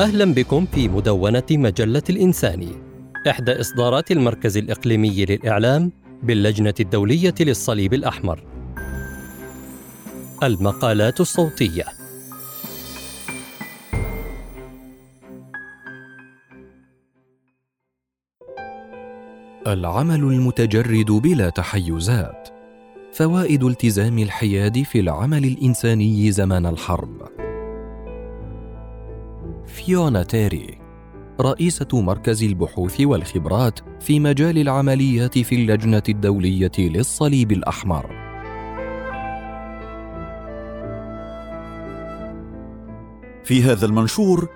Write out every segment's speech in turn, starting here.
أهلا بكم في مدونة مجلة الإنساني إحدى إصدارات المركز الإقليمي للإعلام باللجنة الدولية للصليب الأحمر. المقالات الصوتية. العمل المتجرد بلا تحيزات. فوائد التزام الحياد في العمل الإنساني زمان الحرب. فيونا تيري رئيسة مركز البحوث والخبرات في مجال العمليات في اللجنة الدولية للصليب الأحمر. في هذا المنشور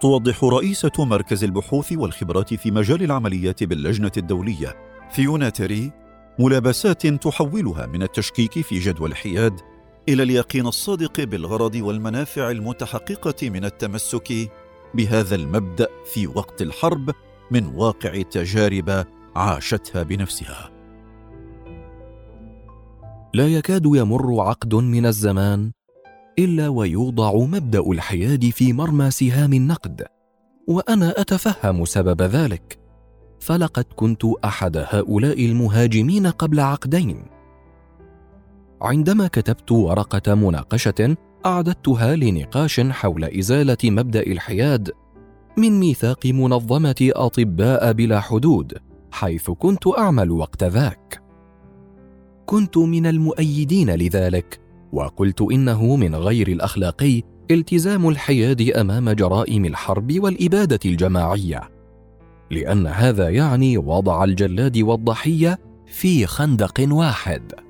توضح رئيسة مركز البحوث والخبرات في مجال العمليات باللجنة الدولية فيونا تيري ملابسات تحولها من التشكيك في جدوى الحياد إلى اليقين الصادق بالغرض والمنافع المتحققة من التمسك بهذا المبدأ في وقت الحرب من واقع تجارب عاشتها بنفسها. لا يكاد يمر عقد من الزمان إلا ويوضع مبدأ الحياد في مرمى سهام النقد وأنا أتفهم سبب ذلك. فلقد كنت أحد هؤلاء المهاجمين قبل عقدين. عندما كتبت ورقة مناقشة أعددتها لنقاش حول إزالة مبدأ الحياد من ميثاق منظمة أطباء بلا حدود حيث كنت أعمل وقت ذاك. كنت من المؤيدين لذلك وقلت إنه من غير الأخلاقي التزام الحياد أمام جرائم الحرب والإبادة الجماعية. لأن هذا يعني وضع الجلاد والضحية في خندق واحد.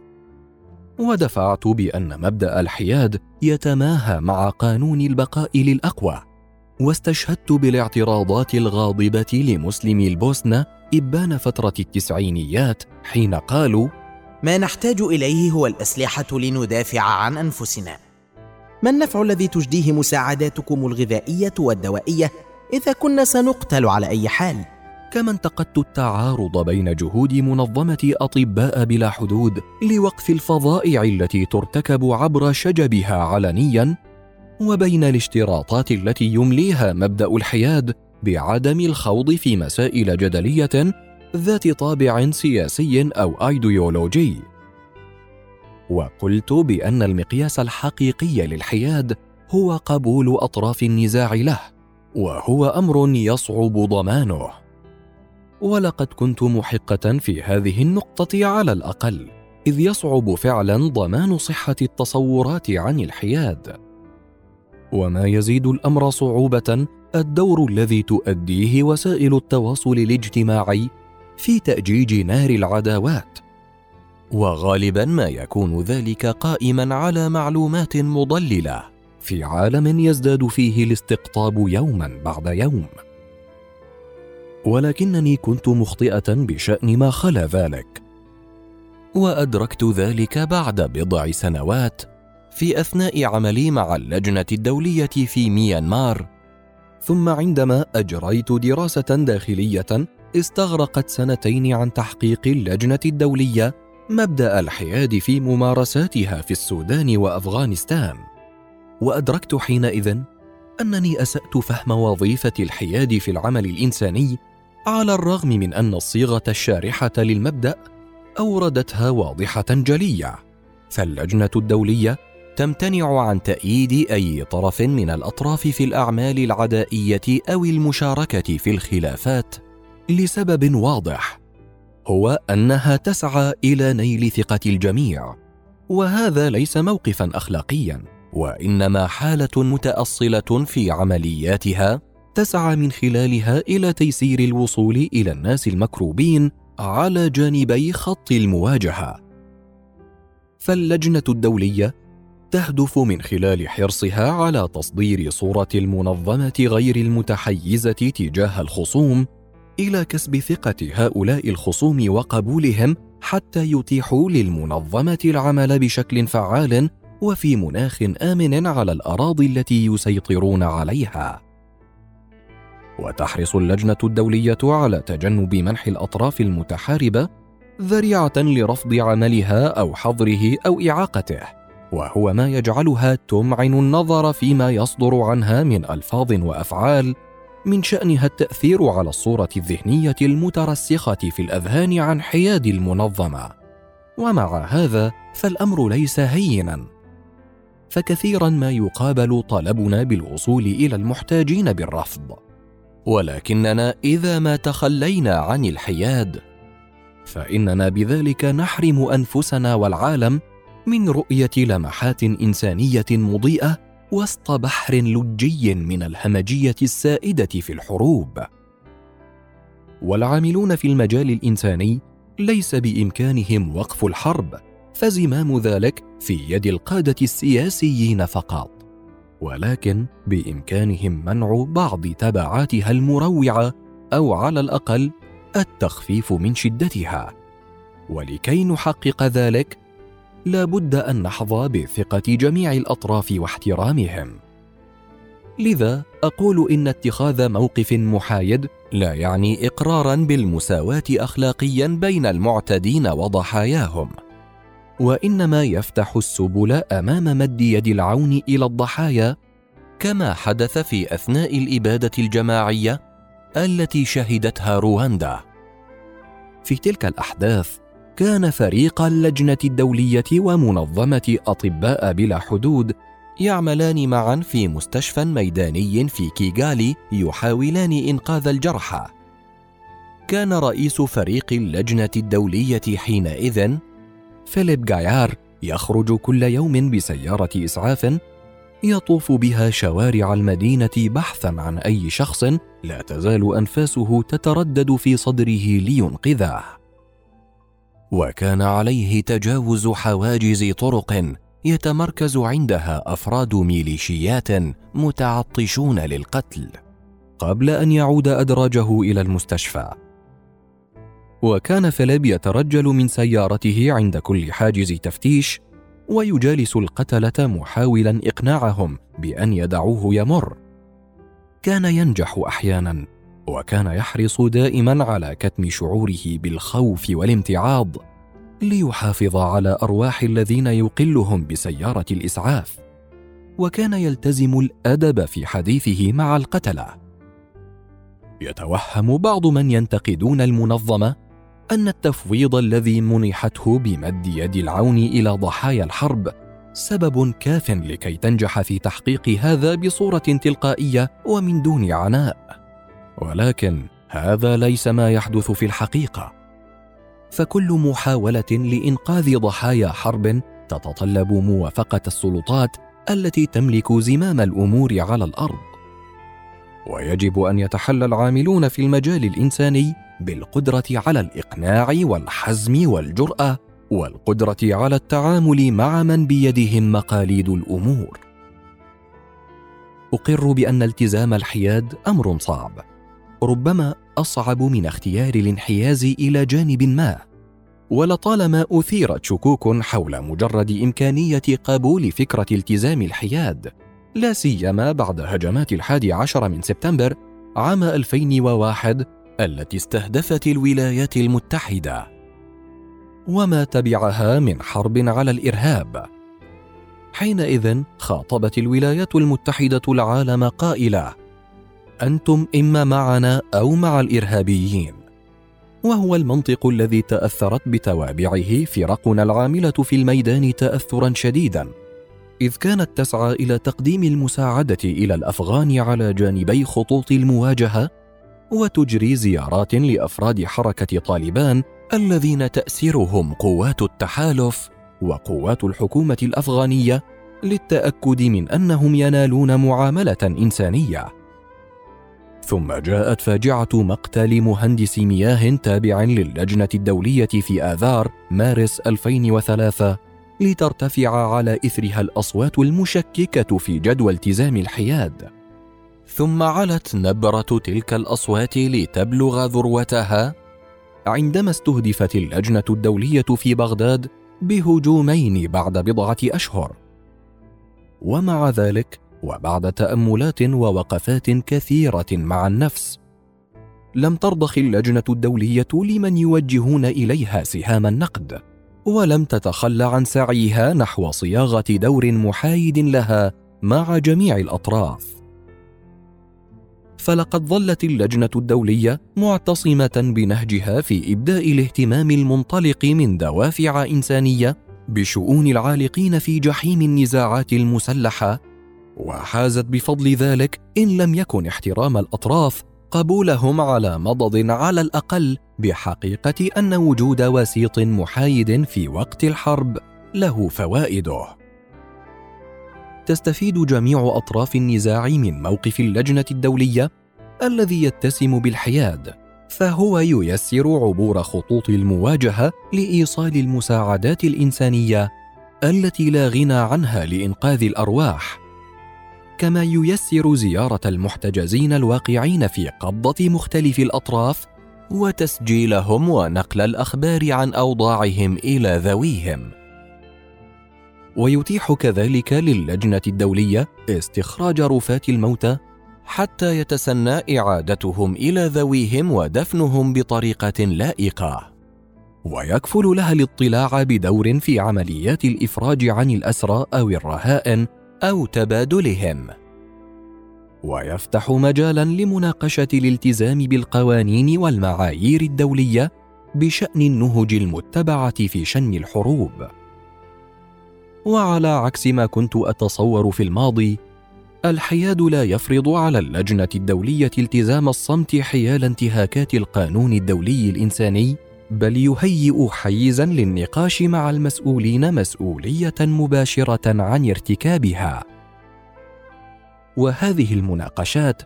ودفعت بأن مبدأ الحياد يتماهى مع قانون البقاء للأقوى. واستشهدت بالاعتراضات الغاضبة لمسلمي البوسنة إبان فترة التسعينيات حين قالوا ما نحتاج إليه هو الأسلحة لندافع عن أنفسنا. ما النفع الذي تجديه مساعداتكم الغذائية والدوائية؟ إذا كنا سنقتل على أي حال. كما انتقدت التعارض بين جهود منظمة أطباء بلا حدود لوقف الفظائع التي ترتكب عبر شجبها علنيا وبين الاشتراطات التي يمليها مبدأ الحياد بعدم الخوض في مسائل جدلية ذات طابع سياسي أو أيديولوجي. وقلت بأن المقياس الحقيقي للحياد هو قبول أطراف النزاع له وهو أمر يصعب ضمانه. ولقد كنت محقة في هذه النقطة على الأقل إذ يصعب فعلا ضمان صحة التصورات عن الحياد. وما يزيد الأمر صعوبة الدور الذي تؤديه وسائل التواصل الاجتماعي في تأجيج نار العداوات. وغالبا ما يكون ذلك قائما على معلومات مضللة في عالم يزداد فيه الاستقطاب يوما بعد يوم. ولكنني كنت مخطئة بشأن ما خلا ذلك. وأدركت ذلك بعد بضع سنوات في أثناء عملي مع اللجنة الدولية في ميانمار. ثم عندما أجريت دراسة داخلية استغرقت سنتين عن تحقيق اللجنة الدولية مبدأ الحياد في ممارساتها في السودان وأفغانستان. وأدركت حينئذ أنني أسأت فهم وظيفة الحياد في العمل الإنساني على الرغم من أن الصيغة الشارحة للمبدأ أوردتها واضحة جلية فاللجنة الدولية تمتنع عن تأييد أي طرف من الأطراف في الأعمال العدائية أو المشاركة في الخلافات لسبب واضح هو أنها تسعى إلى نيل ثقة الجميع وهذا ليس موقفا اخلاقيا وإنما حالة متأصلة في عملياتها تسعى من خلالها إلى تيسير الوصول إلى الناس المكروبين على جانبي خط المواجهة. فاللجنة الدولية تهدف من خلال حرصها على تصدير صورة المنظمة غير المتحيزة تجاه الخصوم إلى كسب ثقة هؤلاء الخصوم وقبولهم حتى يتيحوا للمنظمة العمل بشكل فعال وفي مناخ آمن على الأراضي التي يسيطرون عليها. وتحرص اللجنة الدولية على تجنب منح الأطراف المتحاربة ذريعة لرفض عملها أو حظره أو إعاقته وهو ما يجعلها تمعن النظر فيما يصدر عنها من ألفاظ وأفعال من شأنها التأثير على الصورة الذهنية المترسخة في الأذهان عن حياد المنظمة. ومع هذا فالأمر ليس هينا. فكثيرا ما يقابل طلبنا بالوصول إلى المحتاجين بالرفض. ولكننا إذا ما تخلينا عن الحياد فإننا بذلك نحرم أنفسنا والعالم من رؤية لمحات إنسانية مضيئة وسط بحر لجي من الهمجية السائدة في الحروب. والعاملون في المجال الإنساني ليس بإمكانهم وقف الحرب فزمام ذلك في يد القادة السياسيين فقط. ولكن بإمكانهم منع بعض تبعاتها المروعة أو على الأقل التخفيف من شدتها. ولكي نحقق ذلك لا بد أن نحظى بثقة جميع الأطراف واحترامهم. لذا أقول إن اتخاذ موقف محايد لا يعني إقرارا بالمساواة أخلاقيا بين المعتدين وضحاياهم. وإنما يفتح السبل أمام مد يد العون إلى الضحايا كما حدث في أثناء الإبادة الجماعية التي شهدتها رواندا. في تلك الأحداث كان فريق اللجنة الدولية ومنظمة أطباء بلا حدود يعملان معا في مستشفى ميداني في كيغالي يحاولان إنقاذ الجرحى. كان رئيس فريق اللجنة الدولية حينئذ فيليب جايار يخرج كل يوم بسيارة إسعاف يطوف بها شوارع المدينة بحثا عن أي شخص لا تزال أنفاسه تتردد في صدره لينقذه وكان عليه تجاوز حواجز طرق يتمركز عندها أفراد ميليشيات متعطشون للقتل. قبل أن يعود أدراجه إلى المستشفى وكان فيليب يترجل من سيارته عند كل حاجز تفتيش ويجالس القتلة محاولا إقناعهم بأن يدعوه يمر. كان ينجح أحيانا وكان يحرص دائما على كتم شعوره بالخوف والامتعاض ليحافظ على أرواح الذين يقلهم بسيارة الإسعاف. وكان يلتزم الأدب في حديثه مع القتلة. يتوهم بعض من ينتقدون المنظمة أن التفويض الذي منحته بمد يد العون إلى ضحايا الحرب سبب كاف لكي تنجح في تحقيق هذا بصورة تلقائية ومن دون عناء. ولكن هذا ليس ما يحدث في الحقيقة. فكل محاولة لإنقاذ ضحايا حرب تتطلب موافقة السلطات التي تملك زمام الأمور على الأرض. ويجب أن يتحلى العاملون في المجال الإنساني بالقدرة على الإقناع والحزم والجرأة والقدرة على التعامل مع من بيدهم مقاليد الأمور. أقر بأن التزام الحياد أمر صعب. ربما أصعب من اختيار الانحياز إلى جانب ما. ولطالما أثيرت شكوك حول مجرد إمكانية قبول فكرة التزام الحياد لا سيما بعد هجمات الحادي عشر من سبتمبر عام 2001 التي استهدفت الولايات المتحدة. وما تبعها من حرب على الإرهاب. حينئذ خاطبت الولايات المتحدة العالم قائلة أنتم إما معنا أو مع الإرهابيين. وهو المنطق الذي تأثرت بتوابعه فرقنا العاملة في الميدان تاثرا شديدا. إذ كانت تسعى إلى تقديم المساعدة إلى الأفغان على جانبي خطوط المواجهة وتجري زيارات لأفراد حركة طالبان الذين تاسرهم قوات التحالف وقوات الحكومة الأفغانية للتأكد من أنهم ينالون معاملة إنسانية. ثم جاءت فاجعة مقتل مهندس مياه تابع للجنة الدولية في آذار مارس 2003 لترتفع على إثرها الأصوات المشككة في جدوى التزام الحياد. ثم علت نبرة تلك الأصوات لتبلغ ذروتها؟ عندما استهدفت اللجنة الدولية في بغداد بهجومين بعد بضعة أشهر. ومع ذلك وبعد تأملات ووقفات كثيرة مع النفس لم ترضخ اللجنة الدولية لمن يوجهون إليها سهام النقد ولم تتخلى عن سعيها نحو صياغة دور محايد لها مع جميع الأطراف. فلقد ظلت اللجنة الدولية معتصمة بنهجها في إبداء الاهتمام المنطلق من دوافع إنسانية بشؤون العالقين في جحيم النزاعات المسلحة. وحازت بفضل ذلك إن لم يكن احترام الأطراف قبولهم على مضض على الأقل بحقيقة أن وجود وسيط محايد في وقت الحرب له فوائده. تستفيد جميع أطراف النزاع من موقف اللجنة الدولية الذي يتسم بالحياد فهو ييسر عبور خطوط المواجهة لإيصال المساعدات الإنسانية التي لا غنى عنها لإنقاذ الأرواح. كما ييسر زيارة المحتجزين الواقعين في قبضة مختلف الأطراف وتسجيلهم ونقل الأخبار عن أوضاعهم إلى ذويهم. ويتيح كذلك للجنة الدولية استخراج رفات الموتى حتى يتسنى إعادتهم إلى ذويهم ودفنهم بطريقة لائقة. ويكفل لها الاطلاع بدور في عمليات الإفراج عن الأسرى أو الرهائن أو تبادلهم. ويفتح مجالا لمناقشة الالتزام بالقوانين والمعايير الدولية بشأن النهج المتبعة في شن الحروب. وعلى عكس ما كنت أتصور في الماضي الحياد لا يفرض على اللجنة الدولية التزام الصمت حيال انتهاكات القانون الدولي الإنساني بل يهيئ حيزا للنقاش مع المسؤولين مسؤولية مباشرة عن ارتكابها. وهذه المناقشات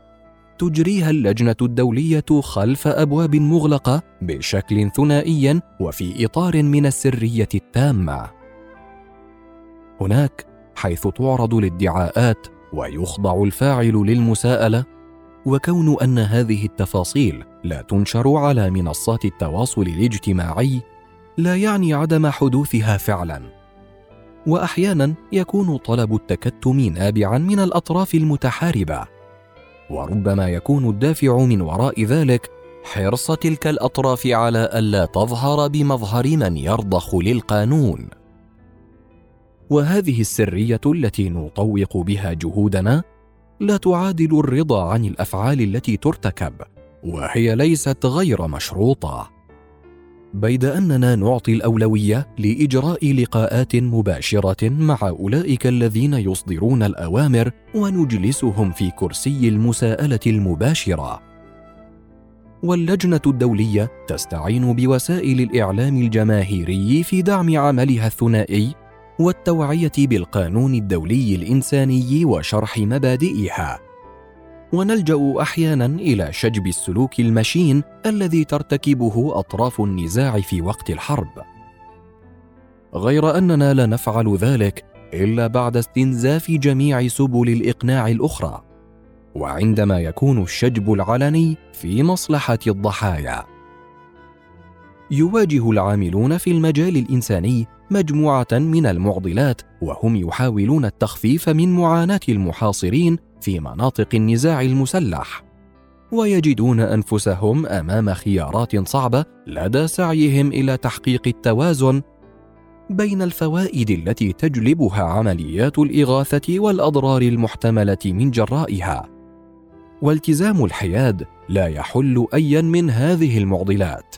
تجريها اللجنة الدولية خلف أبواب مغلقة بشكل ثنائي وفي إطار من السرية التامة. هناك حيث تعرض الادعاءات ويخضع الفاعل للمساءلة وكون أن هذه التفاصيل لا تنشر على منصات التواصل الاجتماعي لا يعني عدم حدوثها فعلا. واحيانا يكون طلب التكتم نابعا من الأطراف المتحاربة وربما يكون الدافع من وراء ذلك حرص تلك الأطراف على ألا تظهر بمظهر من يرضخ للقانون. وهذه السرية التي نطوق بها جهودنا لا تعادل الرضا عن الأفعال التي ترتكب وهي ليست غير مشروطة. بيد أننا نعطي الأولوية لإجراء لقاءات مباشرة مع أولئك الذين يصدرون الأوامر ونجلسهم في كرسي المساءلة المباشرة. واللجنة الدولية تستعين بوسائل الإعلام الجماهيري في دعم عملها الثنائي والتوعية بالقانون الدولي الإنساني وشرح مبادئها. ونلجأ أحيانا إلى شجب السلوك المشين الذي ترتكبه أطراف النزاع في وقت الحرب. غير أننا لا نفعل ذلك إلا بعد استنزاف جميع سبل الإقناع الأخرى. وعندما يكون الشجب العلني في مصلحة الضحايا. يواجه العاملون في المجال الإنساني مجموعة من المعضلات وهم يحاولون التخفيف من معاناة المحاصرين في مناطق النزاع المسلح. ويجدون أنفسهم أمام خيارات صعبة لدى سعيهم إلى تحقيق التوازن بين الفوائد التي تجلبها عمليات الإغاثة والأضرار المحتملة من جرائها. والتزام الحياد لا يحل ايا من هذه المعضلات.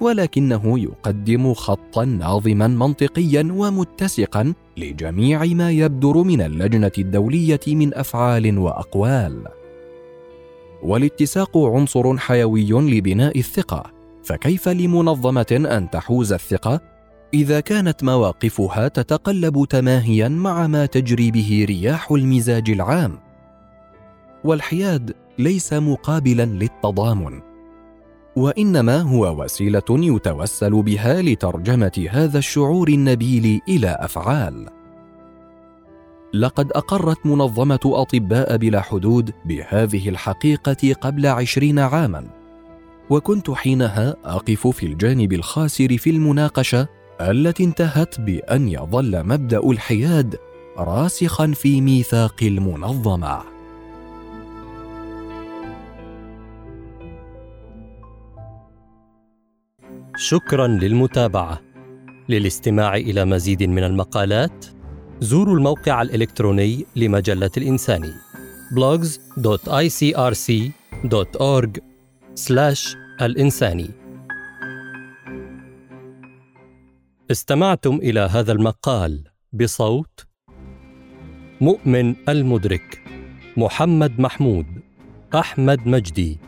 ولكنه يقدم خطا ناظما منطقيا ومتسقا لجميع ما يبدر من اللجنة الدولية من أفعال وأقوال. والاتساق عنصر حيوي لبناء الثقة فكيف لمنظمة أن تحوز الثقة؟ إذا كانت مواقفها تتقلب تماهيا مع ما تجري به رياح المزاج العام. والحياد ليس مقابلا للتضامن. وإنما هو وسيلة يتوسل بها لترجمة هذا الشعور النبيل إلى أفعال. لقد أقرت منظمة أطباء بلا حدود بهذه الحقيقة قبل عشرين عاما وكنت حينها أقف في الجانب الخاسر في المناقشة التي انتهت بأن يظل مبدأ الحياد راسخا في ميثاق المنظمة. شكرا للمتابعة. للاستماع إلى مزيد من المقالات زوروا الموقع الإلكتروني لمجلة الإنساني blogs.icrc.org الإنساني استمعتم إلى هذا المقال بصوت مؤمن المدرك محمد محمود أحمد مجدي.